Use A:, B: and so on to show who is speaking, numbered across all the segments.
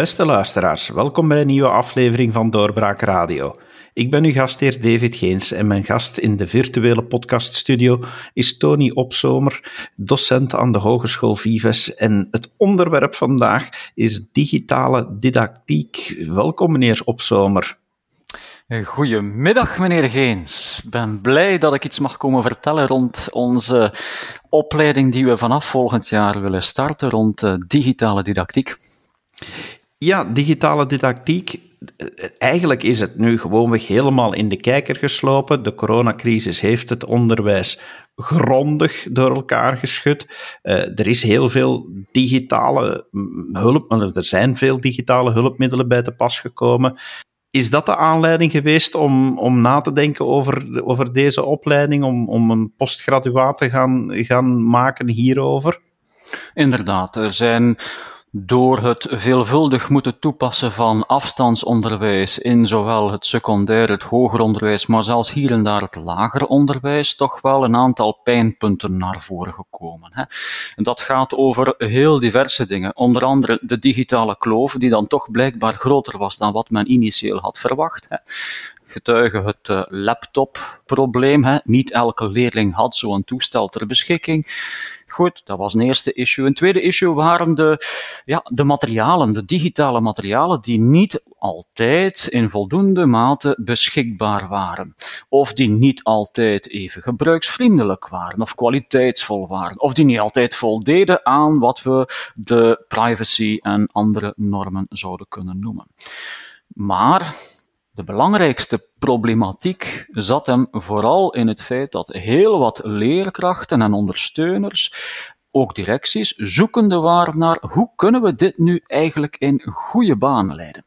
A: Beste luisteraars, welkom bij een nieuwe aflevering van Doorbraak Radio. Ik ben uw gastheer David Geens en mijn gast in de virtuele podcaststudio is Tony Opzomer, docent aan de Hogeschool Vives. En het onderwerp vandaag is digitale didactiek. Welkom, meneer Opzomer.
B: Goedemiddag, meneer Geens. Ik ben blij dat ik iets mag komen vertellen rond onze opleiding die we vanaf volgend jaar willen starten rond eh, digitale didactiek.
A: Ja, digitale didactiek. Eigenlijk is het nu gewoonweg helemaal in de kijker geslopen. De coronacrisis heeft het onderwijs grondig door elkaar geschud. Uh, er is heel veel digitale hulp, er zijn veel digitale hulpmiddelen bij te pas gekomen. Is dat de aanleiding geweest om, om na te denken over, over deze opleiding, om, om een postgraduaat te gaan, gaan maken hierover?
B: Inderdaad, er zijn door het veelvuldig moeten toepassen van afstandsonderwijs in zowel het secundair, het hoger onderwijs, maar zelfs hier en daar het lager onderwijs, toch wel een aantal pijnpunten naar voren gekomen. Hè. En dat gaat over heel diverse dingen. Onder andere de digitale kloof, die dan toch blijkbaar groter was dan wat men initieel had verwacht. Hè getuige het uh, laptopprobleem. Niet elke leerling had zo'n toestel ter beschikking. Goed, dat was een eerste issue. Een tweede issue waren de, ja, de materialen, de digitale materialen, die niet altijd in voldoende mate beschikbaar waren. Of die niet altijd even gebruiksvriendelijk waren, of kwaliteitsvol waren, of die niet altijd voldeden aan wat we de privacy en andere normen zouden kunnen noemen. Maar de belangrijkste problematiek zat hem vooral in het feit dat heel wat leerkrachten en ondersteuners ook directies, zoekende waren naar hoe kunnen we dit nu eigenlijk in goede banen leiden.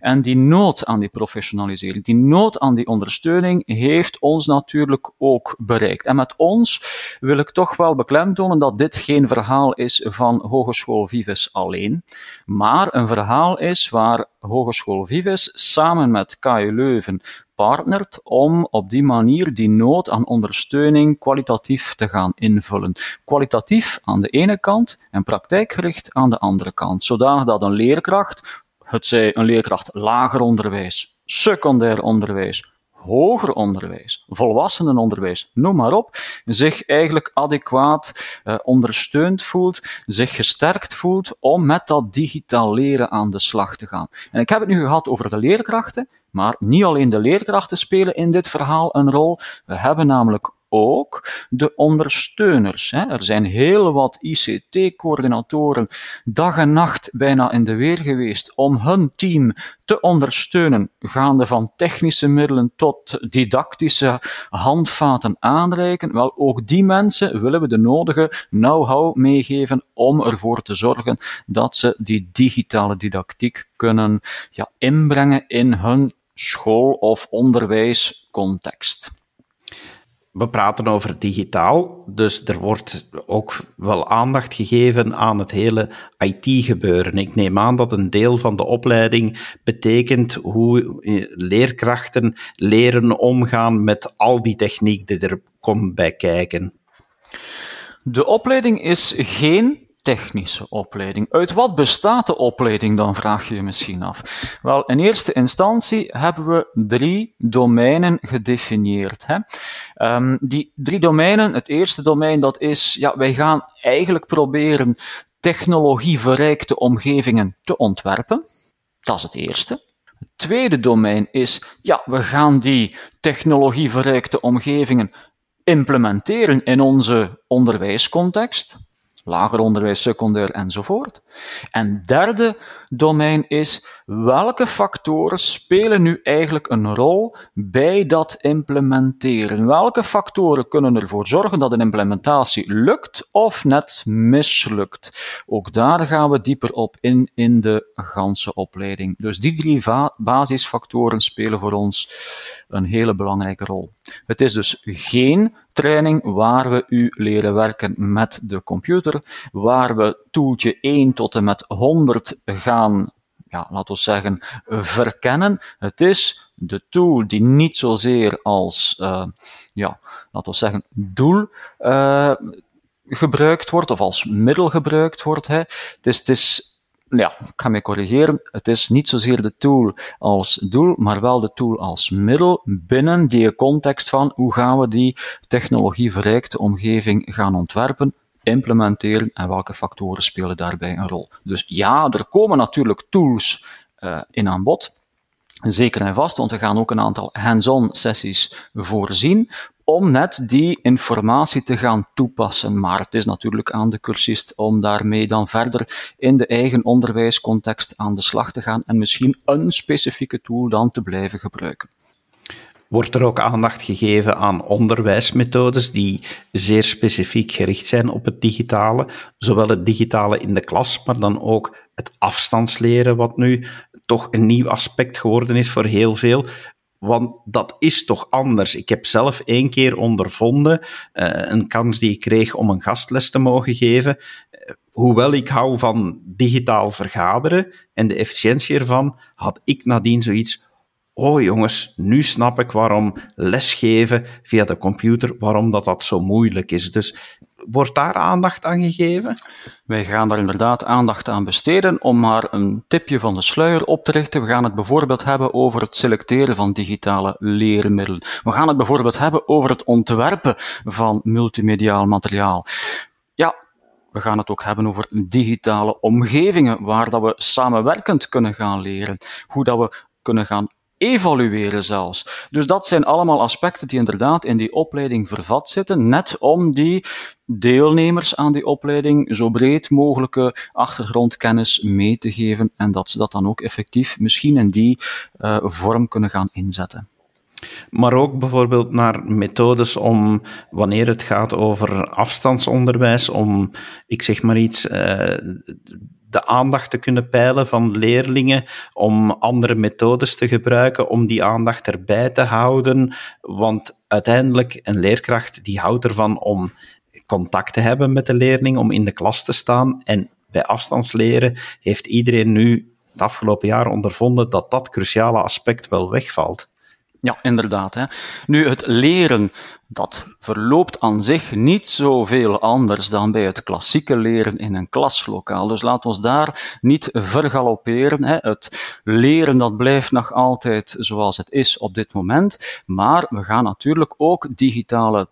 B: En die nood aan die professionalisering, die nood aan die ondersteuning heeft ons natuurlijk ook bereikt. En met ons wil ik toch wel beklemtonen dat dit geen verhaal is van Hogeschool Vives alleen, maar een verhaal is waar Hogeschool Vives samen met KU Leuven partnert om op die manier die nood aan ondersteuning kwalitatief te gaan invullen. Kwalitatief aan de ene kant en praktijkgericht aan de andere kant, zodanig dat een leerkracht, het zij een leerkracht lager onderwijs, secundair onderwijs, hoger onderwijs, volwassenenonderwijs, noem maar op, zich eigenlijk adequaat uh, ondersteund voelt, zich gesterkt voelt om met dat digitaal leren aan de slag te gaan. En ik heb het nu gehad over de leerkrachten, maar niet alleen de leerkrachten spelen in dit verhaal een rol. We hebben namelijk ook de ondersteuners. Er zijn heel wat ICT-coördinatoren dag en nacht bijna in de weer geweest om hun team te ondersteunen, gaande van technische middelen tot didactische handvaten aanreiken. Wel, ook die mensen willen we de nodige know-how meegeven om ervoor te zorgen dat ze die digitale didactiek kunnen ja, inbrengen in hun school- of onderwijscontext.
A: We praten over digitaal, dus er wordt ook wel aandacht gegeven aan het hele IT-gebeuren. Ik neem aan dat een deel van de opleiding betekent hoe eh, leerkrachten leren omgaan met al die techniek die er komt bij kijken.
B: De opleiding is geen technische opleiding. Uit wat bestaat de opleiding dan, vraag je je misschien af. Wel, in eerste instantie hebben we drie domeinen gedefinieerd. Hè. Um, die drie domeinen, het eerste domein dat is, ja, wij gaan eigenlijk proberen technologieverrijkte omgevingen te ontwerpen. Dat is het eerste. Het tweede domein is, ja, we gaan die technologieverrijkte omgevingen implementeren in onze onderwijscontext lager onderwijs, secundair enzovoort. En derde domein is welke factoren spelen nu eigenlijk een rol bij dat implementeren? Welke factoren kunnen ervoor zorgen dat een implementatie lukt of net mislukt? Ook daar gaan we dieper op in in de ganse opleiding. Dus die drie basisfactoren spelen voor ons een hele belangrijke rol. Het is dus geen training waar we u leren werken met de computer, waar we toeltje 1 tot en met 100 gaan, ja, laten we zeggen, verkennen. Het is de tool die niet zozeer als, uh, ja, laten we zeggen, doel uh, gebruikt wordt of als middel gebruikt wordt. Hè. Het is, het is ja, ik ga me corrigeren. Het is niet zozeer de tool als doel, maar wel de tool als middel binnen die context van hoe gaan we die technologieverrijkte omgeving gaan ontwerpen, implementeren en welke factoren spelen daarbij een rol. Dus ja, er komen natuurlijk tools uh, in aan bod. Zeker en vast, want we gaan ook een aantal hands-on sessies voorzien om net die informatie te gaan toepassen. Maar het is natuurlijk aan de cursist om daarmee dan verder in de eigen onderwijscontext aan de slag te gaan en misschien een specifieke tool dan te blijven gebruiken.
A: Wordt er ook aandacht gegeven aan onderwijsmethodes die zeer specifiek gericht zijn op het digitale, zowel het digitale in de klas, maar dan ook het afstandsleren, wat nu toch een nieuw aspect geworden is voor heel veel. Want dat is toch anders. Ik heb zelf één keer ondervonden, uh, een kans die ik kreeg om een gastles te mogen geven. Uh, hoewel ik hou van digitaal vergaderen en de efficiëntie ervan, had ik nadien zoiets. Oh jongens, nu snap ik waarom lesgeven via de computer, waarom dat, dat zo moeilijk is. Dus wordt daar aandacht aan gegeven?
B: Wij gaan daar inderdaad aandacht aan besteden. Om maar een tipje van de sluier op te richten, we gaan het bijvoorbeeld hebben over het selecteren van digitale leermiddelen. We gaan het bijvoorbeeld hebben over het ontwerpen van multimediaal materiaal. Ja, we gaan het ook hebben over digitale omgevingen waar dat we samenwerkend kunnen gaan leren. Hoe dat we kunnen gaan evalueren zelfs. Dus dat zijn allemaal aspecten die inderdaad in die opleiding vervat zitten, net om die deelnemers aan die opleiding zo breed mogelijke achtergrondkennis mee te geven en dat ze dat dan ook effectief misschien in die uh, vorm kunnen gaan inzetten.
A: Maar ook bijvoorbeeld naar methodes om, wanneer het gaat over afstandsonderwijs, om, ik zeg maar iets, uh, de aandacht te kunnen peilen van leerlingen, om andere methodes te gebruiken, om die aandacht erbij te houden. Want uiteindelijk, een leerkracht die houdt ervan om contact te hebben met de leerling, om in de klas te staan. En bij afstandsleren heeft iedereen nu het afgelopen jaar ondervonden dat dat cruciale aspect wel wegvalt.
B: Ja, inderdaad. Hè. Nu, het leren, dat verloopt aan zich niet zoveel anders dan bij het klassieke leren in een klaslokaal. Dus laten we ons daar niet vergalopperen. Hè. Het leren, dat blijft nog altijd zoals het is op dit moment. Maar we gaan natuurlijk ook digitale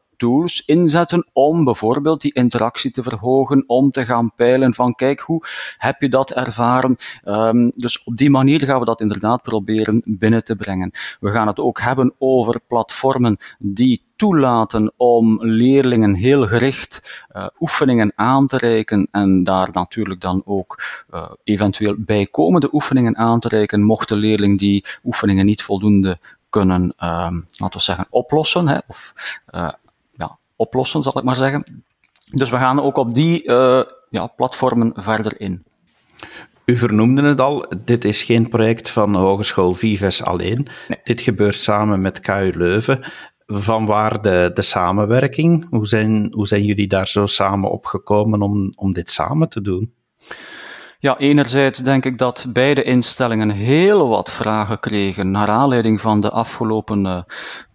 B: inzetten om bijvoorbeeld die interactie te verhogen, om te gaan peilen van kijk, hoe heb je dat ervaren? Um, dus op die manier gaan we dat inderdaad proberen binnen te brengen. We gaan het ook hebben over platformen die toelaten om leerlingen heel gericht uh, oefeningen aan te reiken en daar natuurlijk dan ook uh, eventueel bijkomende oefeningen aan te reiken, mocht de leerling die oefeningen niet voldoende kunnen, uh, laten we zeggen, oplossen hè, of uh, oplossen, zal ik maar zeggen. Dus we gaan ook op die uh, ja, platformen verder in.
A: U vernoemde het al, dit is geen project van Hogeschool Vives alleen. Nee. Dit gebeurt samen met KU Leuven. Van waar de, de samenwerking? Hoe zijn, hoe zijn jullie daar zo samen opgekomen om, om dit samen te doen?
B: Ja, enerzijds denk ik dat beide instellingen heel wat vragen kregen naar aanleiding van de afgelopen uh,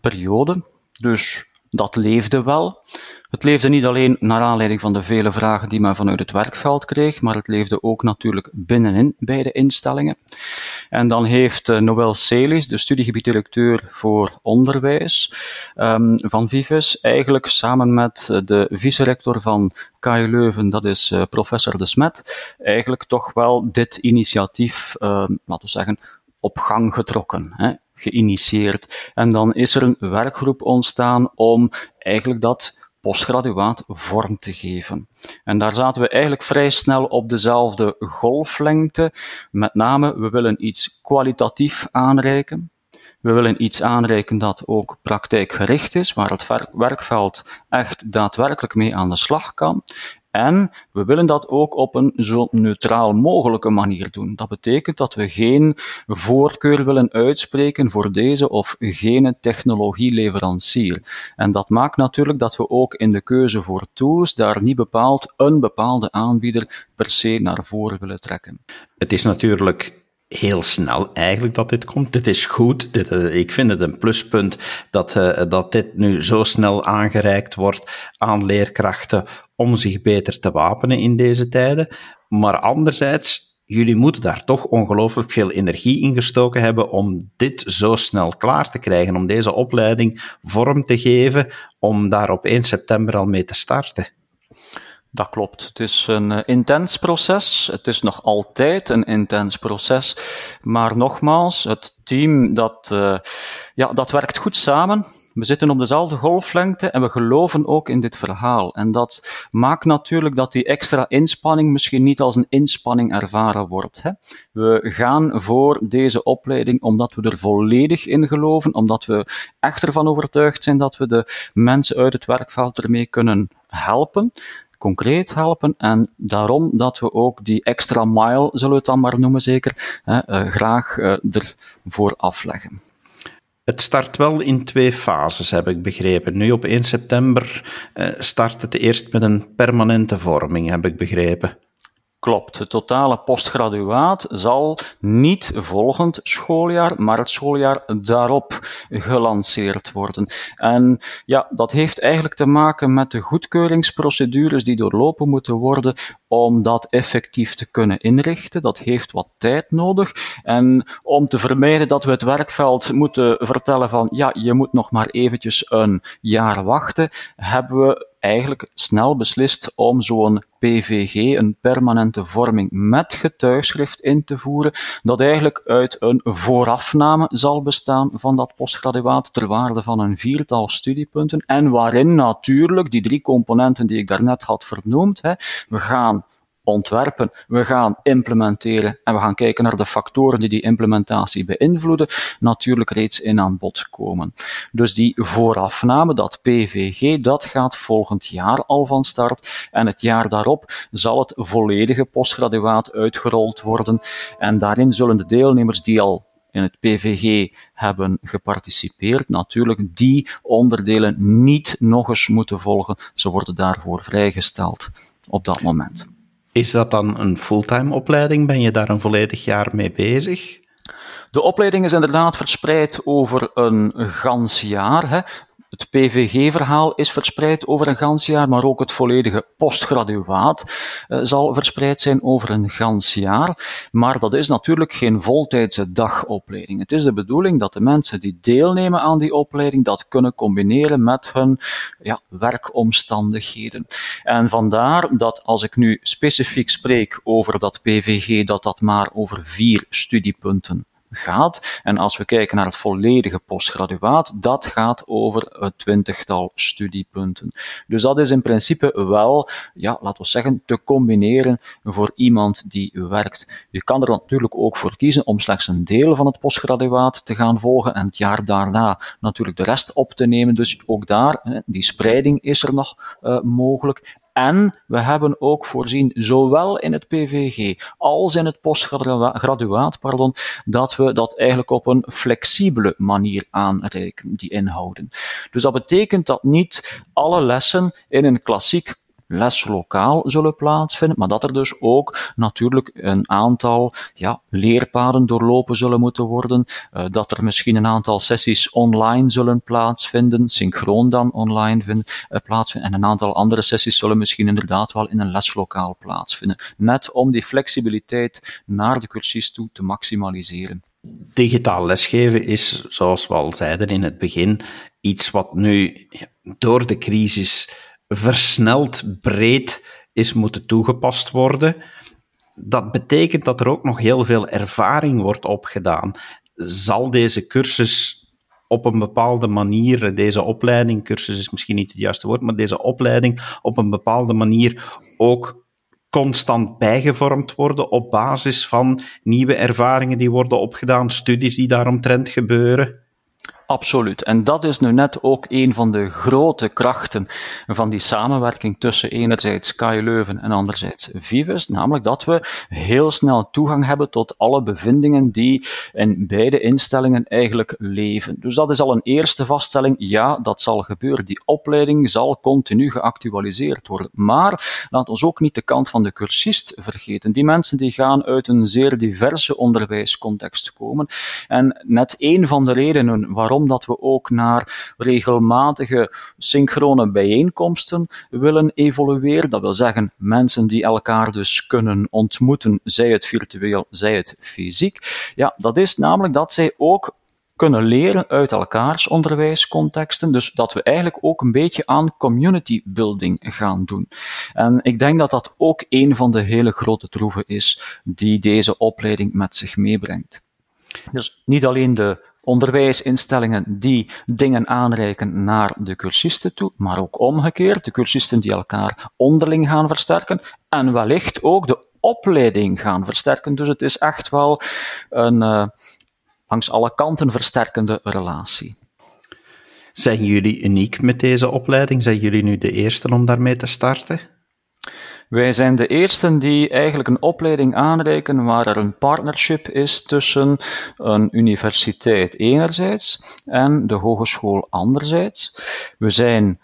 B: periode. Dus dat leefde wel. Het leefde niet alleen naar aanleiding van de vele vragen die men vanuit het werkveld kreeg, maar het leefde ook natuurlijk binnenin bij de instellingen. En dan heeft uh, Noël Celis, de studiegebieddirecteur voor onderwijs um, van Vives, eigenlijk samen met de vice-rector van KU Leuven, dat is uh, professor De Smet, eigenlijk toch wel dit initiatief, uh, laten we zeggen, op gang getrokken. Hè geïnitieerd. En dan is er een werkgroep ontstaan om eigenlijk dat postgraduaat vorm te geven. En daar zaten we eigenlijk vrij snel op dezelfde golflengte. Met name, we willen iets kwalitatief aanreiken. We willen iets aanreiken dat ook praktijkgericht is, waar het werkveld echt daadwerkelijk mee aan de slag kan. En we willen dat ook op een zo neutraal mogelijke manier doen. Dat betekent dat we geen voorkeur willen uitspreken voor deze of gene technologieleverancier. En dat maakt natuurlijk dat we ook in de keuze voor tools daar niet bepaald een bepaalde aanbieder per se naar voren willen trekken.
A: Het is natuurlijk heel snel eigenlijk dat dit komt. Dit is goed. Uh, ik vind het een pluspunt dat, uh, dat dit nu zo snel aangereikt wordt aan leerkrachten om zich beter te wapenen in deze tijden. Maar anderzijds, jullie moeten daar toch ongelooflijk veel energie in gestoken hebben om dit zo snel klaar te krijgen, om deze opleiding vorm te geven, om daar op 1 september al mee te starten.
B: Dat klopt. Het is een uh, intens proces. Het is nog altijd een intens proces. Maar nogmaals, het team dat, uh, ja, dat werkt goed samen. We zitten op dezelfde golflengte en we geloven ook in dit verhaal. En dat maakt natuurlijk dat die extra inspanning misschien niet als een inspanning ervaren wordt. Hè. We gaan voor deze opleiding omdat we er volledig in geloven, omdat we echt ervan overtuigd zijn dat we de mensen uit het werkveld ermee kunnen helpen concreet helpen. En daarom dat we ook die extra mile, zullen we het dan maar noemen zeker, hè, uh, graag uh, ervoor afleggen.
A: Het start wel in twee fases, heb ik begrepen. Nu op 1 september uh, start het eerst met een permanente vorming, heb ik begrepen.
B: Klopt. Het totale postgraduaat zal niet volgend schooljaar, maar het schooljaar daarop gelanceerd worden. En ja, dat heeft eigenlijk te maken met de goedkeuringsprocedures die doorlopen moeten worden om dat effectief te kunnen inrichten. Dat heeft wat tijd nodig. En om te vermijden dat we het werkveld moeten vertellen van ja, je moet nog maar eventjes een jaar wachten, hebben we eigenlijk snel beslist om zo'n PVG, een permanente vorming met getuigschrift in te voeren, dat eigenlijk uit een voorafname zal bestaan van dat postgraduaat ter waarde van een viertal studiepunten. En waarin natuurlijk die drie componenten die ik daarnet had vernoemd, hè, we gaan ontwerpen, we gaan implementeren en we gaan kijken naar de factoren die die implementatie beïnvloeden, natuurlijk reeds in aan bod komen. Dus die voorafname, dat PVG, dat gaat volgend jaar al van start en het jaar daarop zal het volledige postgraduaat uitgerold worden en daarin zullen de deelnemers die al in het PVG hebben geparticipeerd, natuurlijk die onderdelen niet nog eens moeten volgen. Ze worden daarvoor vrijgesteld op dat moment.
A: Is dat dan een fulltime opleiding? Ben je daar een volledig jaar mee bezig?
B: De opleiding is inderdaad verspreid over een gans jaar. Hè. Het PVG-verhaal is verspreid over een gans jaar, maar ook het volledige postgraduaat uh, zal verspreid zijn over een gans jaar. Maar dat is natuurlijk geen voltijdse dagopleiding. Het is de bedoeling dat de mensen die deelnemen aan die opleiding dat kunnen combineren met hun ja, werkomstandigheden. En vandaar dat als ik nu specifiek spreek over dat PVG, dat dat maar over vier studiepunten gaat. En als we kijken naar het volledige postgraduaat, dat gaat over een twintigtal studiepunten. Dus dat is in principe wel, ja, laten we zeggen, te combineren voor iemand die werkt. Je kan er natuurlijk ook voor kiezen om slechts een deel van het postgraduaat te gaan volgen en het jaar daarna natuurlijk de rest op te nemen. Dus ook daar, die spreiding is er nog uh, mogelijk. En we hebben ook voorzien, zowel in het PVG als in het postgraduaat, pardon, dat we dat eigenlijk op een flexibele manier aanreiken, die inhouden. Dus dat betekent dat niet alle lessen in een klassiek leslokaal zullen plaatsvinden, maar dat er dus ook natuurlijk een aantal ja, leerpaden doorlopen zullen moeten worden, uh, dat er misschien een aantal sessies online zullen plaatsvinden, synchroon dan online vinden, uh, plaatsvinden, en een aantal andere sessies zullen misschien inderdaad wel in een leslokaal plaatsvinden, net om die flexibiliteit naar de cursist toe te maximaliseren.
A: Digitaal lesgeven is, zoals we al zeiden in het begin, iets wat nu door de crisis versneld breed is moeten toegepast worden. Dat betekent dat er ook nog heel veel ervaring wordt opgedaan. Zal deze cursus op een bepaalde manier, deze opleiding, cursus is misschien niet het juiste woord, maar deze opleiding op een bepaalde manier ook constant bijgevormd worden op basis van nieuwe ervaringen die worden opgedaan, studies die daaromtrent gebeuren?
B: Absoluut. En dat is nu net ook een van de grote krachten van die samenwerking tussen enerzijds Sky Leuven en anderzijds Vives, namelijk dat we heel snel toegang hebben tot alle bevindingen die in beide instellingen eigenlijk leven. Dus dat is al een eerste vaststelling. Ja, dat zal gebeuren. Die opleiding zal continu geactualiseerd worden. Maar laat ons ook niet de kant van de cursist vergeten. Die mensen die gaan uit een zeer diverse onderwijscontext komen. En net een van de redenen waarom Daarom dat we ook naar regelmatige synchrone bijeenkomsten willen evolueren. Dat wil zeggen, mensen die elkaar dus kunnen ontmoeten, zij het virtueel, zij het fysiek. Ja, dat is namelijk dat zij ook kunnen leren uit elkaars onderwijskontexten. Dus dat we eigenlijk ook een beetje aan community building gaan doen. En ik denk dat dat ook een van de hele grote troeven is die deze opleiding met zich meebrengt. Dus niet alleen de onderwijsinstellingen die dingen aanreiken naar de cursisten toe, maar ook omgekeerd, de cursisten die elkaar onderling gaan versterken en wellicht ook de opleiding gaan versterken. Dus het is echt wel een, uh, langs alle kanten versterkende relatie.
A: Zijn jullie uniek met deze opleiding? Zijn jullie nu de eerste om daarmee te starten?
B: Wij zijn de eersten die eigenlijk een opleiding aanreiken waar er een partnership is tussen een universiteit enerzijds en de hogeschool anderzijds. We zijn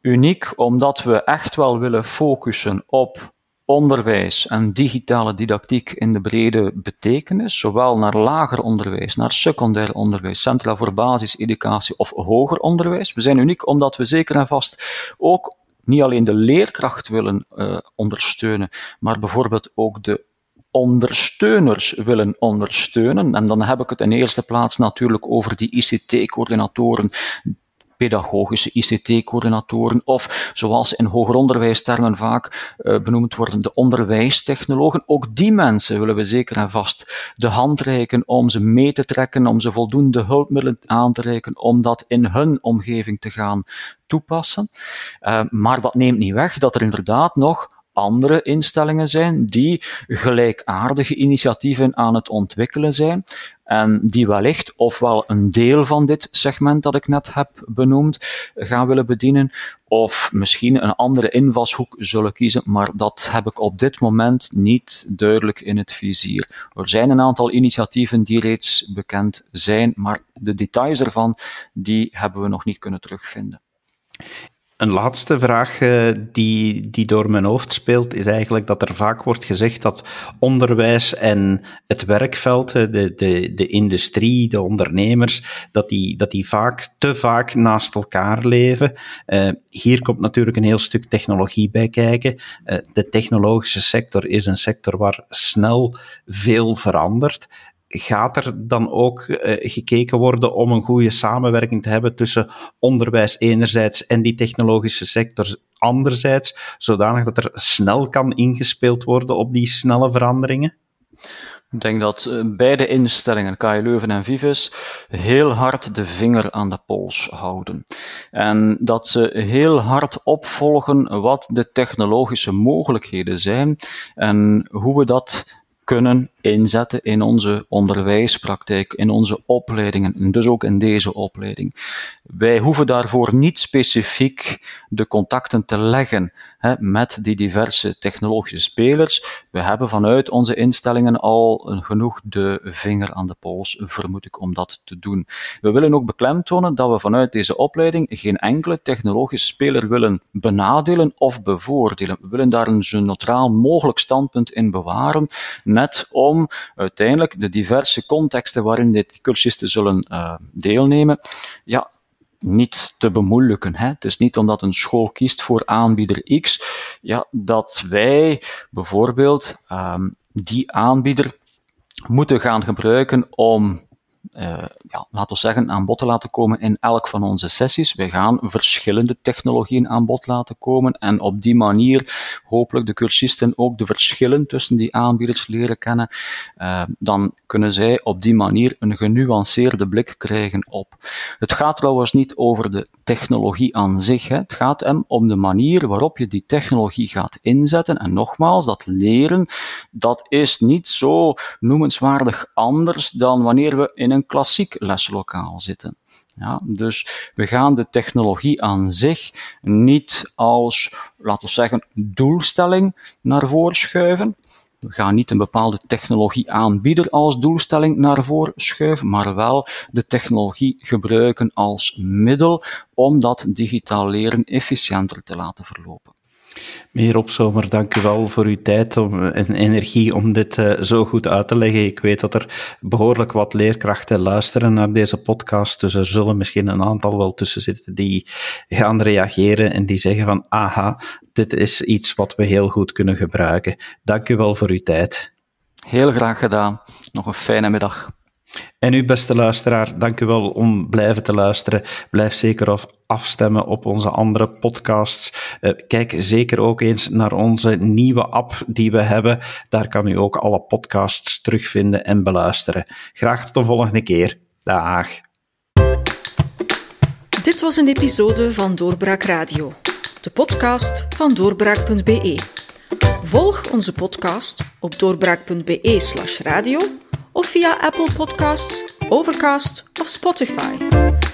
B: uniek omdat we echt wel willen focussen op onderwijs en digitale didactiek in de brede betekenis, zowel naar lager onderwijs, naar secundair onderwijs, centra voor basiseducatie of hoger onderwijs. We zijn uniek omdat we zeker en vast ook niet alleen de leerkracht willen uh, ondersteunen, maar bijvoorbeeld ook de ondersteuners willen ondersteunen. En dan heb ik het in eerste plaats natuurlijk over die ICT-coördinatoren pedagogische ICT-coördinatoren of, zoals in hoger onderwijstermen vaak uh, benoemd worden, de onderwijstechnologen. Ook die mensen willen we zeker en vast de hand reiken om ze mee te trekken, om ze voldoende hulpmiddelen aan te reiken, om dat in hun omgeving te gaan toepassen. Uh, maar dat neemt niet weg dat er inderdaad nog andere instellingen zijn die gelijkaardige initiatieven aan het ontwikkelen zijn en die wellicht ofwel een deel van dit segment dat ik net heb benoemd gaan willen bedienen, of misschien een andere invalshoek zullen kiezen, maar dat heb ik op dit moment niet duidelijk in het vizier. Er zijn een aantal initiatieven die reeds bekend zijn, maar de details ervan die hebben we nog niet kunnen terugvinden.
A: Een laatste vraag uh, die, die door mijn hoofd speelt, is eigenlijk dat er vaak wordt gezegd dat onderwijs en het werkveld, de, de, de industrie, de ondernemers, dat die, dat die vaak te vaak naast elkaar leven. Uh, hier komt natuurlijk een heel stuk technologie bij kijken. De technologische sector is een sector waar snel veel verandert gaat er dan ook uh, gekeken worden om een goede samenwerking te hebben tussen onderwijs enerzijds en die technologische sector anderzijds, zodanig dat er snel kan ingespeeld worden op die snelle veranderingen?
B: Ik denk dat eh, beide instellingen, KU Leuven en Vives, heel hard de vinger aan de pols houden. En dat ze heel hard opvolgen wat de technologische mogelijkheden zijn en hoe we dat kunnen inzetten in onze onderwijspraktijk, in onze opleidingen, en dus ook in deze opleiding. Wij hoeven daarvoor niet specifiek de contacten te leggen hè, met die diverse technologische spelers. We hebben vanuit onze instellingen al genoeg de vinger aan de pols, vermoed ik, om dat te doen. We willen ook beklemtonen dat we vanuit deze opleiding geen enkele technologische speler willen benadelen of bevoordelen. We willen daar een zo neutraal mogelijk standpunt in bewaren, net om om uiteindelijk de diverse contexten waarin dit cursisten zullen uh, deelnemen, ja, niet te bemoeilijken. Hè. Het is niet omdat een school kiest voor aanbieder X, ja, dat wij bijvoorbeeld um, die aanbieder moeten gaan gebruiken om ja, laten we zeggen, aan bod te laten komen in elk van onze sessies. Wij gaan verschillende technologieën aan bod laten komen en op die manier hopelijk de cursisten ook de verschillen tussen die aanbieders leren kennen. Uh, dan kunnen zij op die manier een genuanceerde blik krijgen op. Het gaat trouwens niet over de technologie aan zich. Hè. Het gaat hem om de manier waarop je die technologie gaat inzetten. En nogmaals, dat leren, dat is niet zo noemenswaardig anders dan wanneer we in een klassiek leslokaal zitten. Ja, dus we gaan de technologie aan zich niet als, laten we zeggen, doelstelling naar voren schuiven. We gaan niet een bepaalde technologie aanbieder als doelstelling naar voren schuiven, maar wel de technologie gebruiken als middel om dat digitaal leren efficiënter te laten verlopen.
A: Meneer Opzomer, dank u wel voor uw tijd om, en energie om dit uh, zo goed uit te leggen. Ik weet dat er behoorlijk wat leerkrachten luisteren naar deze podcast, dus er zullen misschien een aantal wel tussen zitten die gaan reageren en die zeggen van, aha, dit is iets wat we heel goed kunnen gebruiken. Dank u wel voor uw tijd.
B: Heel graag gedaan. Nog een fijne middag.
A: En u, beste luisteraar, dank u wel om blijven te luisteren. Blijf zeker afstemmen op onze andere podcasts. Uh, kijk zeker ook eens naar onze nieuwe app die we hebben. Daar kan u ook alle podcasts terugvinden en beluisteren. Graag tot de volgende keer. Dag.
C: Dit was een episode van Doorbraak Radio, de podcast van doorbraak.be. Volg onze podcast op doorbraak.be/radio of via Apple Podcasts, Overcast of Spotify.